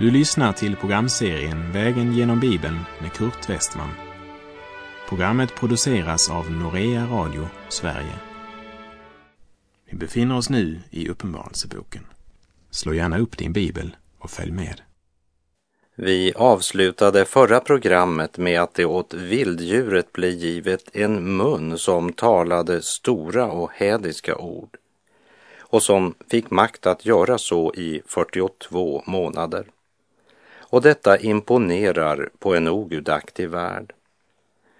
Du lyssnar till programserien Vägen genom Bibeln med Kurt Westman. Programmet produceras av Norea Radio Sverige. Vi befinner oss nu i Uppenbarelseboken. Slå gärna upp din bibel och följ med. Vi avslutade förra programmet med att det åt vilddjuret blev givet en mun som talade stora och hädiska ord och som fick makt att göra så i 42 månader. Och detta imponerar på en ogudaktig värld.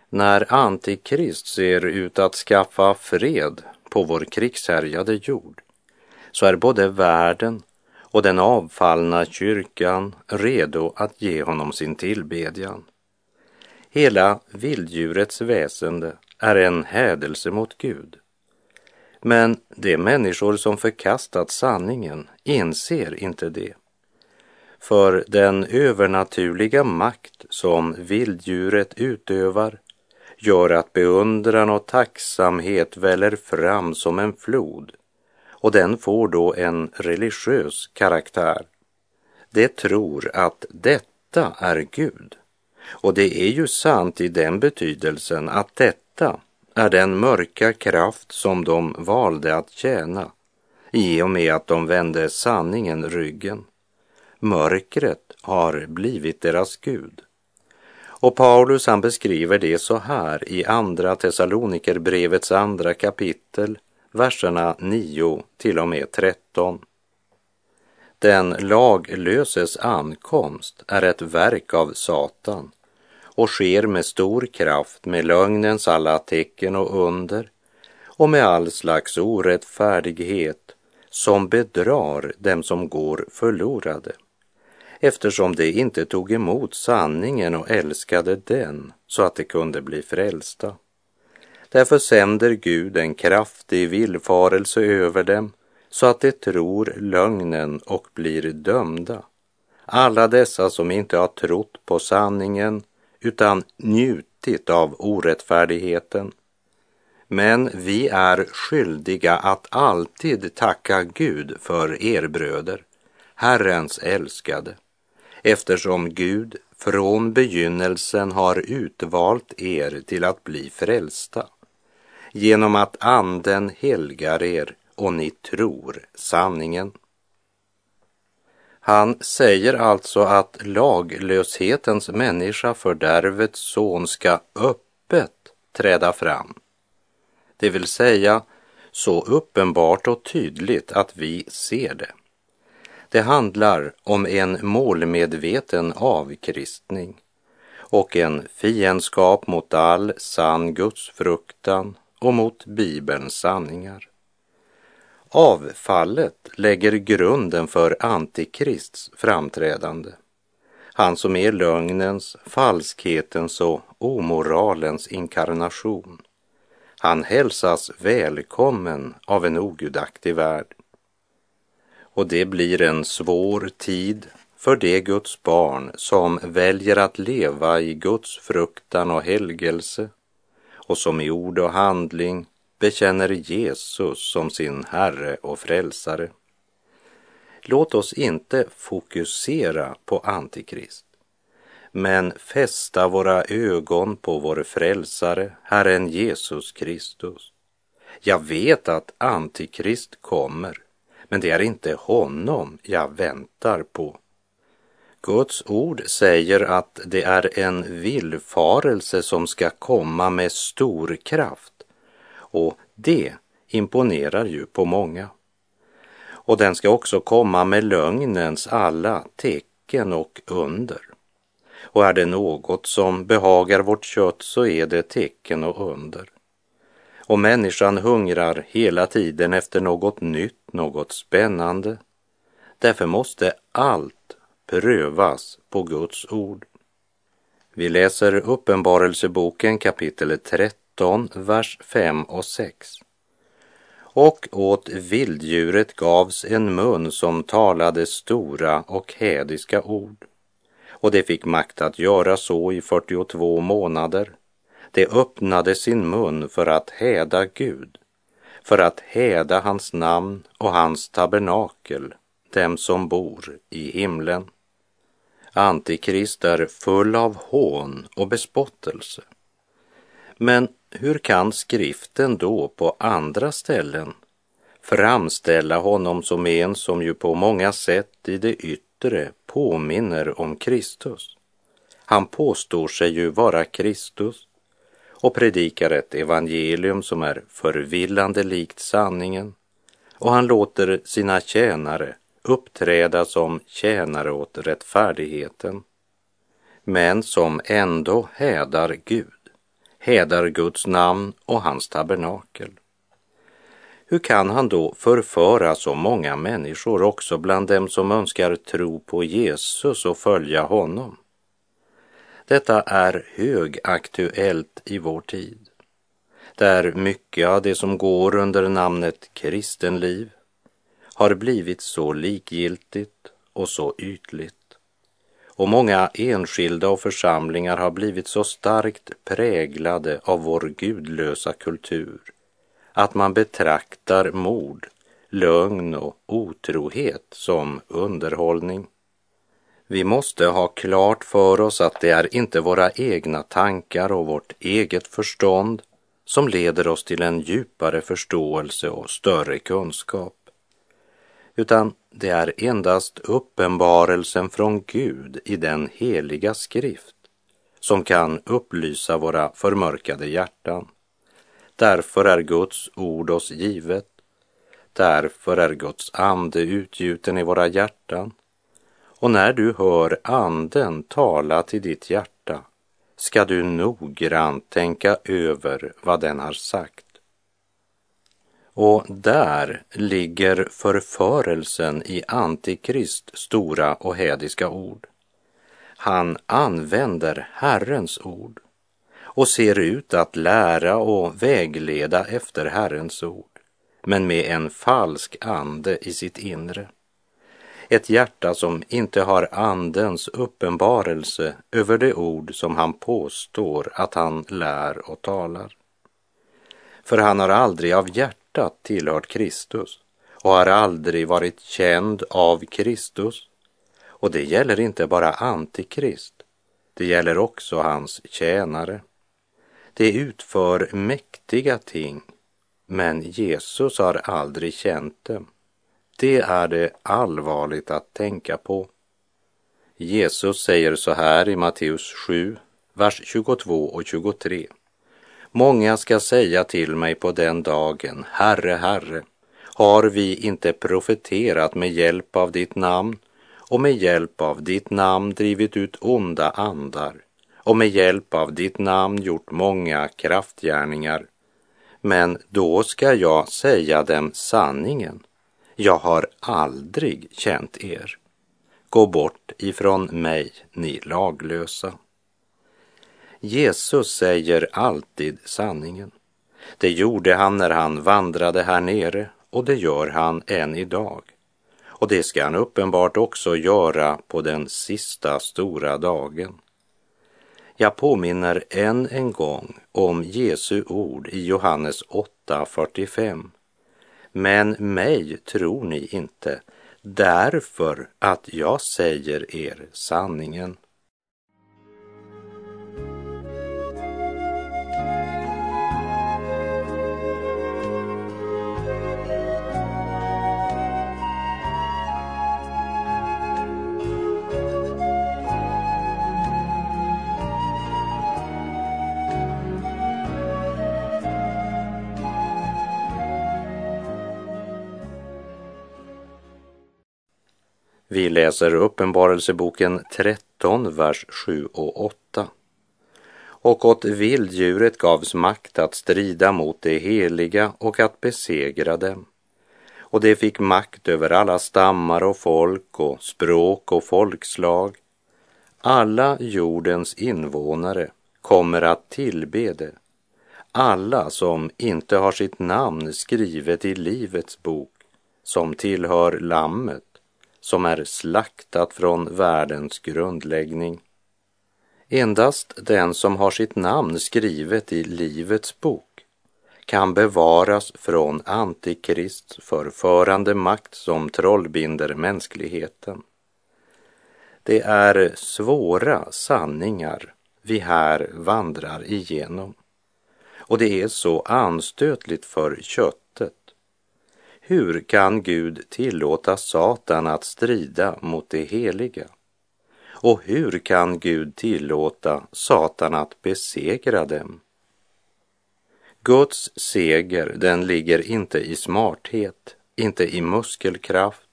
När Antikrist ser ut att skaffa fred på vår krigshärjade jord så är både världen och den avfallna kyrkan redo att ge honom sin tillbedjan. Hela vilddjurets väsende är en hädelse mot Gud. Men de människor som förkastat sanningen inser inte det. För den övernaturliga makt som vilddjuret utövar gör att beundran och tacksamhet väller fram som en flod och den får då en religiös karaktär. Det tror att detta är Gud. Och det är ju sant i den betydelsen att detta är den mörka kraft som de valde att tjäna i och med att de vände sanningen ryggen. Mörkret har blivit deras Gud. Och Paulus han beskriver det så här i Andra Thessalonikerbrevets andra kapitel, verserna 9 till och med 13. Den laglöses ankomst är ett verk av Satan och sker med stor kraft med lögnens alla tecken och under och med all slags orättfärdighet som bedrar dem som går förlorade eftersom de inte tog emot sanningen och älskade den så att de kunde bli frälsta. Därför sänder Gud en kraftig villfarelse över dem så att de tror lögnen och blir dömda. Alla dessa som inte har trott på sanningen utan njutit av orättfärdigheten. Men vi är skyldiga att alltid tacka Gud för er bröder, Herrens älskade, eftersom Gud från begynnelsen har utvalt er till att bli frälsta genom att anden helgar er och ni tror sanningen. Han säger alltså att laglöshetens människa, fördärvets son, ska öppet träda fram. Det vill säga så uppenbart och tydligt att vi ser det. Det handlar om en målmedveten avkristning och en fiendskap mot all sann gudsfruktan och mot Bibelns sanningar. Avfallet lägger grunden för Antikrists framträdande. Han som är lögnens, falskhetens och omoralens inkarnation. Han hälsas välkommen av en ogudaktig värld. Och det blir en svår tid för de Guds barn som väljer att leva i Guds fruktan och helgelse och som i ord och handling bekänner Jesus som sin Herre och Frälsare. Låt oss inte fokusera på Antikrist, men fästa våra ögon på vår Frälsare, Herren Jesus Kristus. Jag vet att Antikrist kommer, men det är inte honom jag väntar på. Guds ord säger att det är en villfarelse som ska komma med stor kraft och det imponerar ju på många. Och den ska också komma med lögnens alla tecken och under. Och är det något som behagar vårt kött så är det tecken och under. Och människan hungrar hela tiden efter något nytt, något spännande. Därför måste allt prövas på Guds ord. Vi läser Uppenbarelseboken kapitel 13 13, vers 5 och 6. Och åt vilddjuret gavs en mun som talade stora och hädiska ord. Och det fick makt att göra så i 42 månader. Det öppnade sin mun för att häda Gud, för att häda hans namn och hans tabernakel, dem som bor i himlen. Antikrist är full av hån och bespottelse. Men hur kan skriften då på andra ställen framställa honom som en som ju på många sätt i det yttre påminner om Kristus? Han påstår sig ju vara Kristus och predikar ett evangelium som är förvillande likt sanningen och han låter sina tjänare uppträda som tjänare åt rättfärdigheten men som ändå hädar Gud, hädar Guds namn och hans tabernakel. Hur kan han då förföra så många människor också bland dem som önskar tro på Jesus och följa honom? Detta är högaktuellt i vår tid, där mycket av det som går under namnet kristenliv har blivit så likgiltigt och så ytligt. Och många enskilda och församlingar har blivit så starkt präglade av vår gudlösa kultur att man betraktar mord, lögn och otrohet som underhållning. Vi måste ha klart för oss att det är inte våra egna tankar och vårt eget förstånd som leder oss till en djupare förståelse och större kunskap, utan det är endast uppenbarelsen från Gud i den heliga skrift som kan upplysa våra förmörkade hjärtan. Därför är Guds ord oss givet. Därför är Guds ande utgjuten i våra hjärtan och när du hör anden tala till ditt hjärta ska du noggrant tänka över vad den har sagt. Och där ligger förförelsen i Antikrist stora och hädiska ord. Han använder Herrens ord och ser ut att lära och vägleda efter Herrens ord, men med en falsk ande i sitt inre. Ett hjärta som inte har Andens uppenbarelse över det ord som han påstår att han lär och talar. För han har aldrig av hjärtat tillhört Kristus och har aldrig varit känd av Kristus. Och det gäller inte bara Antikrist, det gäller också hans tjänare. De utför mäktiga ting, men Jesus har aldrig känt dem. Det är det allvarligt att tänka på. Jesus säger så här i Matteus 7, vers 22 och 23. Många ska säga till mig på den dagen, Herre, Herre, har vi inte profeterat med hjälp av ditt namn och med hjälp av ditt namn drivit ut onda andar och med hjälp av ditt namn gjort många kraftgärningar. Men då ska jag säga dem sanningen jag har aldrig känt er. Gå bort ifrån mig, ni laglösa. Jesus säger alltid sanningen. Det gjorde han när han vandrade här nere och det gör han än idag. Och det ska han uppenbart också göra på den sista stora dagen. Jag påminner än en gång om Jesu ord i Johannes 8.45 men mig tror ni inte, därför att jag säger er sanningen. Vi läser Uppenbarelseboken 13, vers 7 och 8. Och åt vilddjuret gavs makt att strida mot det heliga och att besegra dem. Och det fick makt över alla stammar och folk och språk och folkslag. Alla jordens invånare kommer att tillbe det. Alla som inte har sitt namn skrivet i Livets bok, som tillhör Lammet som är slaktat från världens grundläggning. Endast den som har sitt namn skrivet i Livets bok kan bevaras från Antikrists förförande makt som trollbinder mänskligheten. Det är svåra sanningar vi här vandrar igenom. Och det är så anstötligt för köttet. Hur kan Gud tillåta Satan att strida mot det heliga? Och hur kan Gud tillåta Satan att besegra dem? Guds seger, den ligger inte i smarthet, inte i muskelkraft.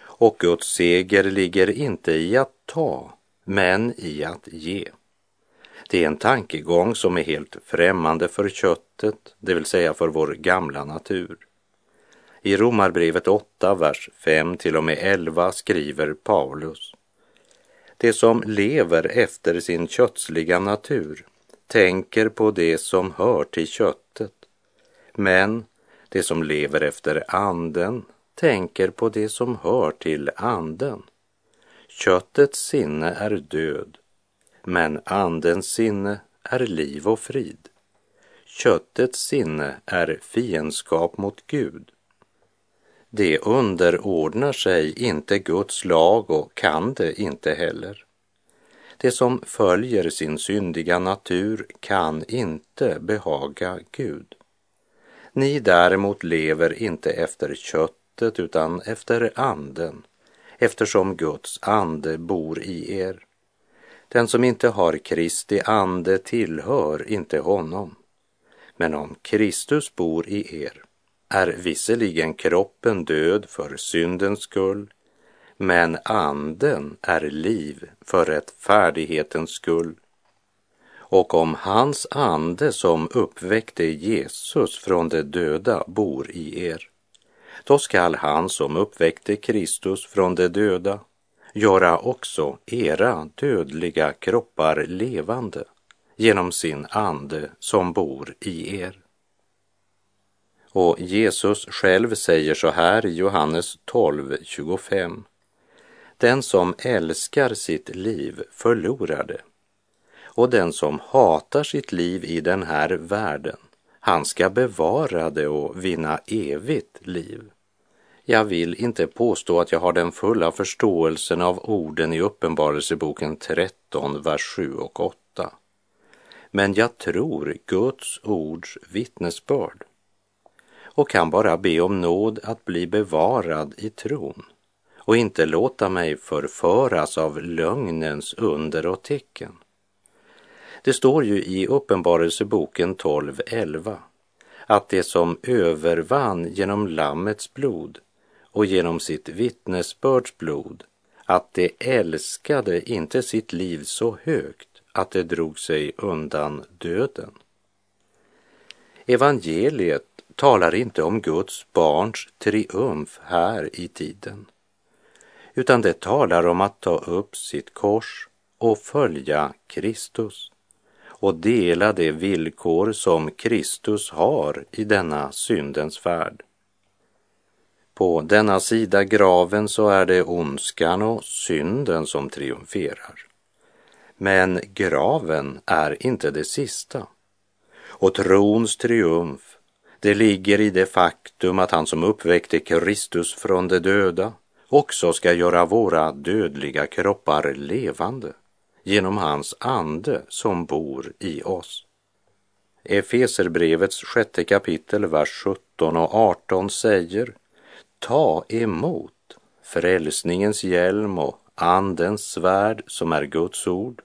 Och Guds seger ligger inte i att ta, men i att ge. Det är en tankegång som är helt främmande för köttet, det vill säga för vår gamla natur. I Romarbrevet 8, vers 5 till och med 11 skriver Paulus. Det som lever efter sin kötsliga natur tänker på det som hör till köttet, men det som lever efter anden tänker på det som hör till anden. Köttets sinne är död, men andens sinne är liv och frid. Köttets sinne är fiendskap mot Gud. Det underordnar sig inte Guds lag och kan det inte heller. Det som följer sin syndiga natur kan inte behaga Gud. Ni däremot lever inte efter köttet utan efter anden, eftersom Guds ande bor i er. Den som inte har Kristi ande tillhör inte honom. Men om Kristus bor i er är visserligen kroppen död för syndens skull, men anden är liv för rättfärdighetens skull. Och om hans ande som uppväckte Jesus från de döda bor i er, då skall han som uppväckte Kristus från de döda göra också era dödliga kroppar levande genom sin ande som bor i er. Och Jesus själv säger så här i Johannes 12.25. Den som älskar sitt liv förlorar det. Och den som hatar sitt liv i den här världen, han ska bevara det och vinna evigt liv. Jag vill inte påstå att jag har den fulla förståelsen av orden i Uppenbarelseboken 13, vers 7 och 8. Men jag tror Guds ords vittnesbörd och kan bara be om nåd att bli bevarad i tron och inte låta mig förföras av lögnens under och tecken. Det står ju i Uppenbarelseboken 12.11 att det som övervann genom Lammets blod och genom sitt vittnesbörds blod att det älskade inte sitt liv så högt att det drog sig undan döden. Evangeliet talar inte om Guds barns triumf här i tiden, utan det talar om att ta upp sitt kors och följa Kristus och dela de villkor som Kristus har i denna syndens färd. På denna sida graven så är det ondskan och synden som triumferar. Men graven är inte det sista. Och trons triumf, det ligger i det faktum att han som uppväckte Kristus från de döda också ska göra våra dödliga kroppar levande genom hans ande som bor i oss. Efeserbrevets sjätte kapitel, vers 17 och 18 säger Ta emot frälsningens hjälm och andens svärd som är Guds ord.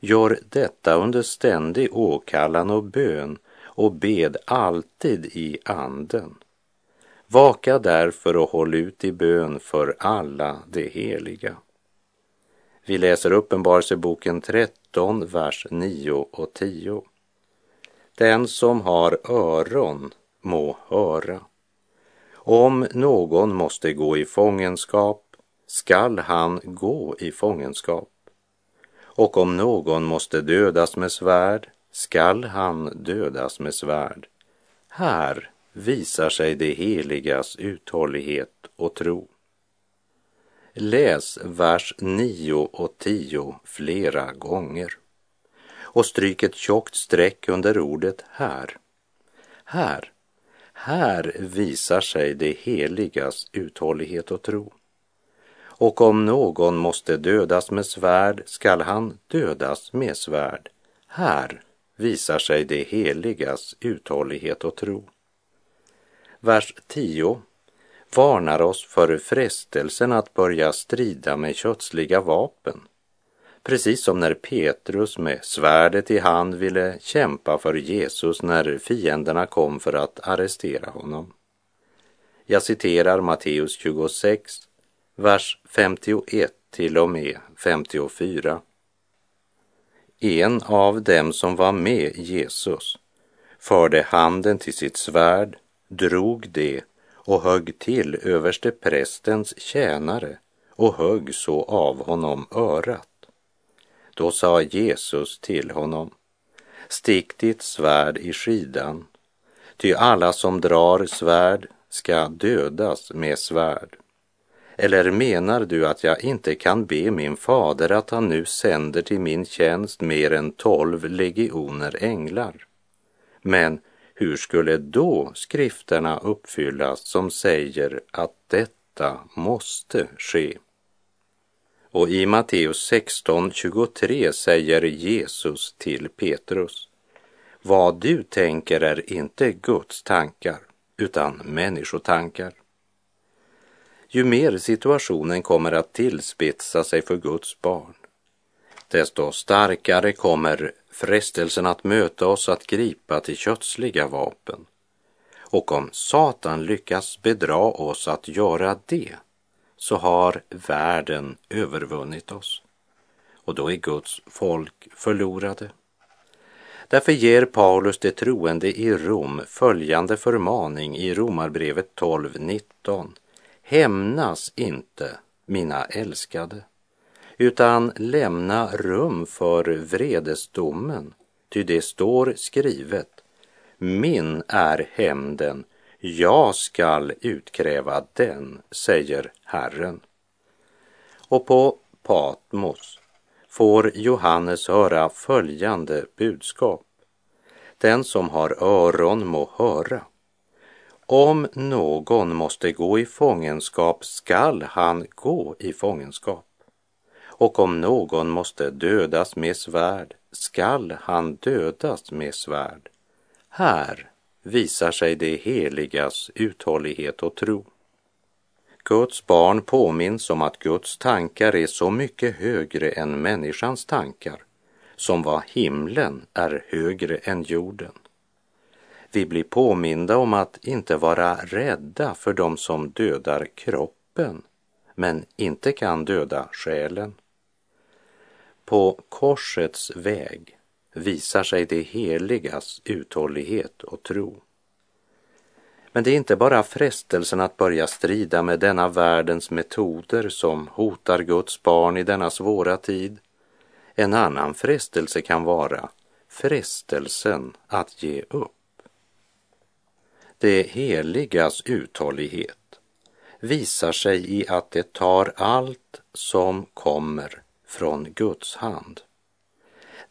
Gör detta under ständig åkallan och bön och bed alltid i anden. Vaka därför och håll ut i bön för alla de heliga. Vi läser Uppenbarelseboken 13, vers 9 och 10. Den som har öron må höra. Om någon måste gå i fångenskap skall han gå i fångenskap. Och om någon måste dödas med svärd skall han dödas med svärd. Här visar sig det heligas uthållighet och tro. Läs vers 9 och 10 flera gånger och stryk ett tjockt streck under ordet här. Här här visar sig det heligas uthållighet och tro. Och om någon måste dödas med svärd skall han dödas med svärd. Här visar sig det heligas uthållighet och tro. Vers 10 varnar oss för frestelsen att börja strida med kötsliga vapen. Precis som när Petrus med svärdet i hand ville kämpa för Jesus när fienderna kom för att arrestera honom. Jag citerar Matteus 26, vers 51 till och med 54. En av dem som var med Jesus förde handen till sitt svärd, drog det och högg till överste prästens tjänare och högg så av honom örat. Då sa Jesus till honom, stick ditt svärd i skidan, ty alla som drar svärd ska dödas med svärd. Eller menar du att jag inte kan be min fader att han nu sänder till min tjänst mer än tolv legioner änglar? Men hur skulle då skrifterna uppfyllas som säger att detta måste ske? Och i Matteus 16.23 säger Jesus till Petrus, vad du tänker är inte Guds tankar, utan människotankar. Ju mer situationen kommer att tillspetsa sig för Guds barn, desto starkare kommer frestelsen att möta oss att gripa till kötsliga vapen. Och om Satan lyckas bedra oss att göra det, så har världen övervunnit oss. Och då är Guds folk förlorade. Därför ger Paulus de troende i Rom följande förmaning i Romarbrevet 12.19. Hämnas inte, mina älskade, utan lämna rum för vredesdomen, ty det står skrivet, min är hämnden, jag skall utkräva den, säger Herren. Och på Patmos får Johannes höra följande budskap. Den som har öron må höra. Om någon måste gå i fångenskap skall han gå i fångenskap. Och om någon måste dödas med svärd skall han dödas med svärd. Här visar sig det heligas uthållighet och tro. Guds barn påminns om att Guds tankar är så mycket högre än människans tankar, som vad himlen är högre än jorden. Vi blir påminda om att inte vara rädda för dem som dödar kroppen, men inte kan döda själen. På korsets väg visar sig det heligas uthållighet och tro. Men det är inte bara frestelsen att börja strida med denna världens metoder som hotar Guds barn i denna svåra tid. En annan frestelse kan vara frestelsen att ge upp. Det heligas uthållighet visar sig i att det tar allt som kommer från Guds hand.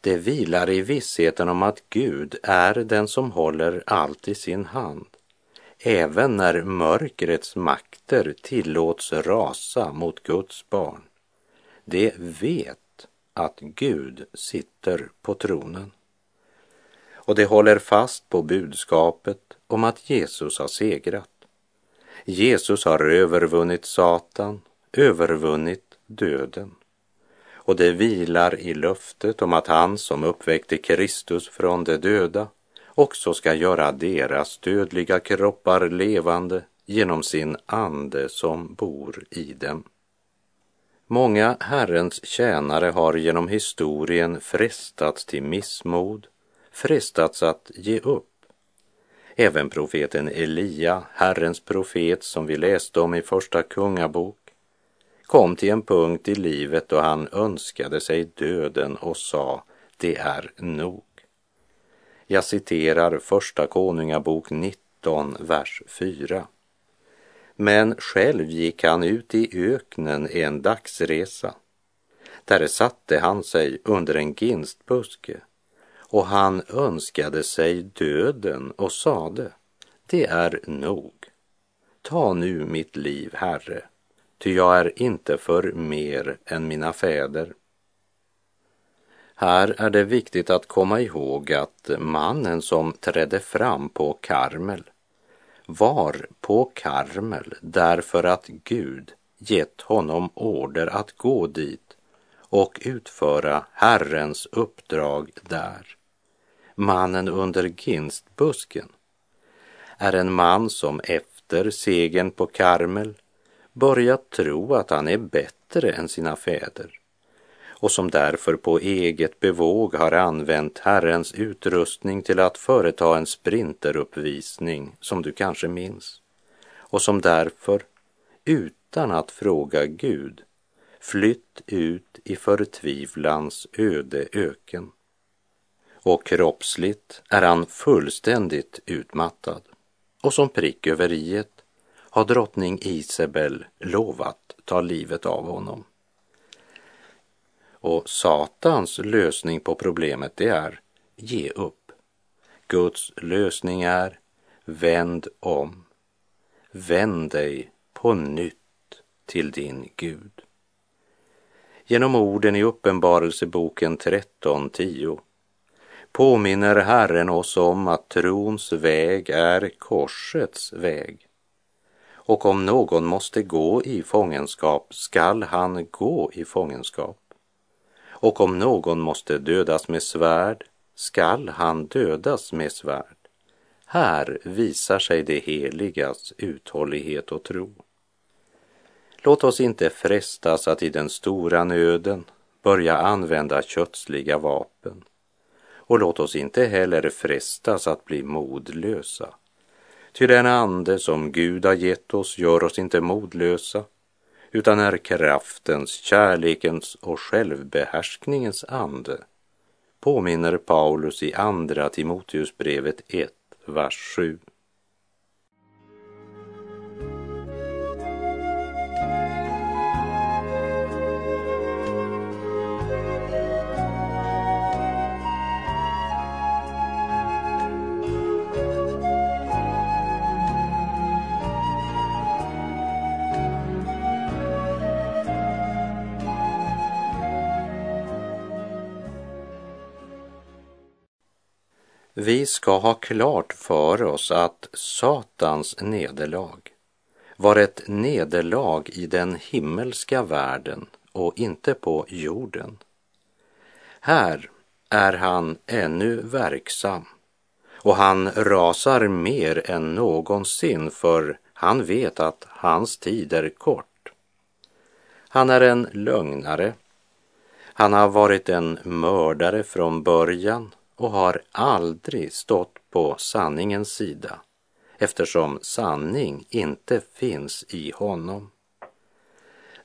Det vilar i vissheten om att Gud är den som håller allt i sin hand även när mörkrets makter tillåts rasa mot Guds barn. Det vet att Gud sitter på tronen. Och det håller fast på budskapet om att Jesus har segrat. Jesus har övervunnit Satan, övervunnit döden. Och det vilar i löftet om att han som uppväckte Kristus från de döda också ska göra deras dödliga kroppar levande genom sin ande som bor i dem. Många Herrens tjänare har genom historien frestats till missmod, frestats att ge upp. Även profeten Elia, Herrens profet som vi läste om i Första Kungabok, kom till en punkt i livet då han önskade sig döden och sa, det är nog. Jag citerar Första Konungabok 19, vers 4. Men själv gick han ut i öknen en dagsresa. Där satte han sig under en ginstbuske och han önskade sig döden och sade, det är nog. Ta nu mitt liv, Herre, ty jag är inte för mer än mina fäder. Här är det viktigt att komma ihåg att mannen som trädde fram på Karmel var på Karmel därför att Gud gett honom order att gå dit och utföra Herrens uppdrag där. Mannen under ginstbusken är en man som efter segern på Karmel börjat tro att han är bättre än sina fäder och som därför på eget bevåg har använt Herrens utrustning till att företa en sprinteruppvisning som du kanske minns och som därför utan att fråga Gud flytt ut i förtvivlans öde öken. Och kroppsligt är han fullständigt utmattad. Och som prick över iet har drottning Isabel lovat ta livet av honom. Och Satans lösning på problemet det är ge upp. Guds lösning är vänd om. Vänd dig på nytt till din Gud. Genom orden i Uppenbarelseboken 13.10 påminner Herren oss om att trons väg är korsets väg. Och om någon måste gå i fångenskap skall han gå i fångenskap. Och om någon måste dödas med svärd skall han dödas med svärd. Här visar sig det heligas uthållighet och tro. Låt oss inte frestas att i den stora nöden börja använda kötsliga vapen. Och låt oss inte heller frestas att bli modlösa. Ty den ande som Gud har gett oss gör oss inte modlösa utan är kraftens, kärlekens och självbehärskningens ande, påminner Paulus i Andra Timoteusbrevet 1, vers 7. Vi ska ha klart för oss att Satans nederlag var ett nederlag i den himmelska världen och inte på jorden. Här är han ännu verksam och han rasar mer än någonsin för han vet att hans tid är kort. Han är en lögnare. Han har varit en mördare från början och har aldrig stått på sanningens sida eftersom sanning inte finns i honom.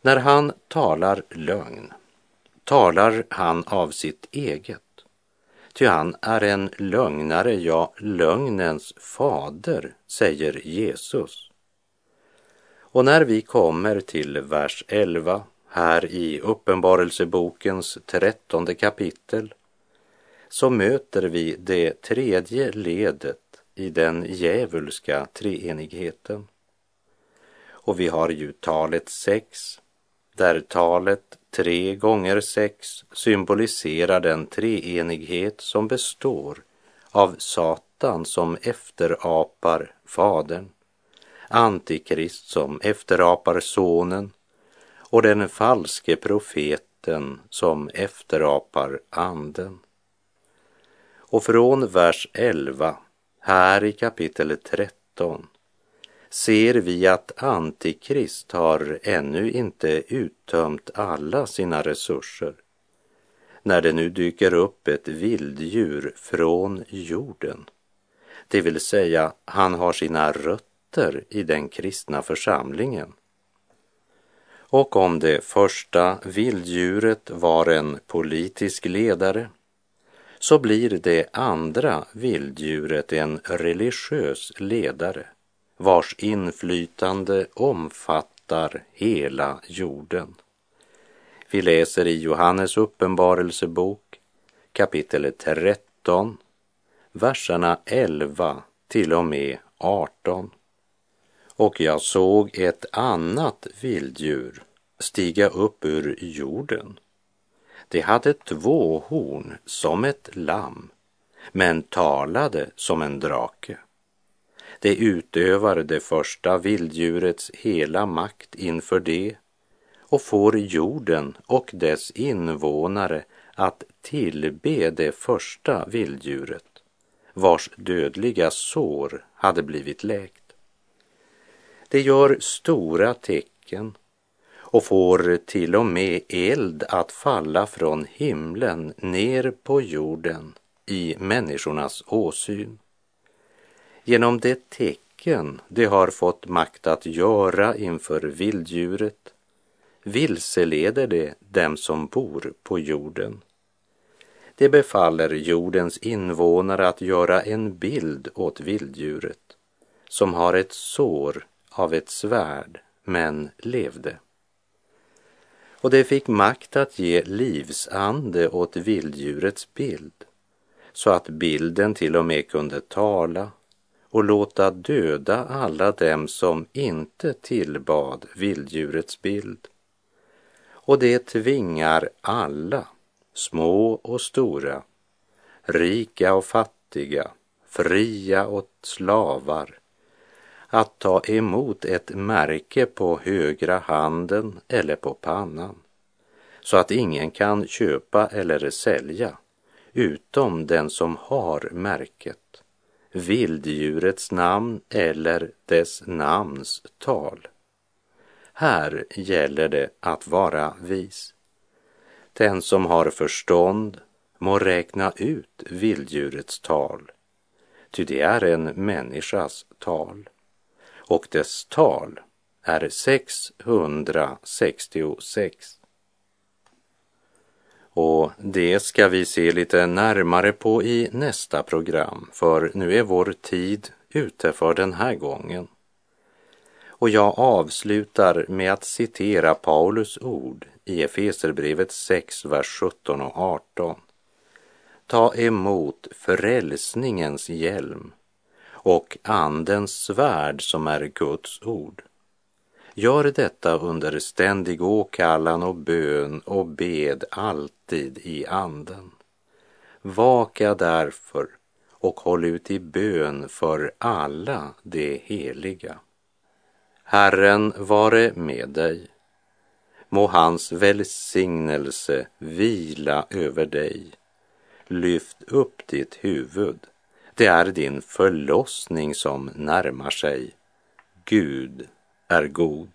När han talar lögn talar han av sitt eget, ty han är en lögnare, ja, lögnens fader, säger Jesus. Och när vi kommer till vers 11 här i Uppenbarelsebokens trettonde kapitel så möter vi det tredje ledet i den djävulska treenigheten. Och vi har ju talet sex, där talet tre gånger sex symboliserar den treenighet som består av Satan som efterapar Fadern, Antikrist som efterapar Sonen och den falske profeten som efterapar Anden. Och från vers 11, här i kapitel 13, ser vi att Antikrist har ännu inte uttömt alla sina resurser. När det nu dyker upp ett vilddjur från jorden, det vill säga han har sina rötter i den kristna församlingen. Och om det första vilddjuret var en politisk ledare så blir det andra vilddjuret en religiös ledare vars inflytande omfattar hela jorden. Vi läser i Johannes uppenbarelsebok kapitel 13, verserna 11 till och med 18. Och jag såg ett annat vilddjur stiga upp ur jorden. Det hade två horn som ett lamm, men talade som en drake. Det utövar det första vilddjurets hela makt inför det och får jorden och dess invånare att tillbe det första vilddjuret vars dödliga sår hade blivit läkt. Det gör stora tecken och får till och med eld att falla från himlen ner på jorden i människornas åsyn. Genom det tecken de har fått makt att göra inför vilddjuret vilseleder det dem som bor på jorden. Det befaller jordens invånare att göra en bild åt vilddjuret som har ett sår av ett svärd men levde. Och det fick makt att ge livsande åt vilddjurets bild så att bilden till och med kunde tala och låta döda alla dem som inte tillbad vilddjurets bild. Och det tvingar alla, små och stora, rika och fattiga, fria och slavar, att ta emot ett märke på högra handen eller på pannan, så att ingen kan köpa eller sälja utom den som har märket, vilddjurets namn eller dess namns tal. Här gäller det att vara vis. Den som har förstånd må räkna ut vilddjurets tal, ty det är en människas tal, och dess tal är 666. Och det ska vi se lite närmare på i nästa program, för nu är vår tid ute för den här gången. Och jag avslutar med att citera Paulus ord i Efeserbrevet 6, vers 17 och 18. Ta emot frälsningens hjälm och andens svärd som är Guds ord. Gör detta under ständig åkallan och bön och bed alltid i anden. Vaka därför och håll ut i bön för alla de heliga. Herren vare med dig. Må hans välsignelse vila över dig. Lyft upp ditt huvud. Det är din förlossning som närmar sig. Gud är god.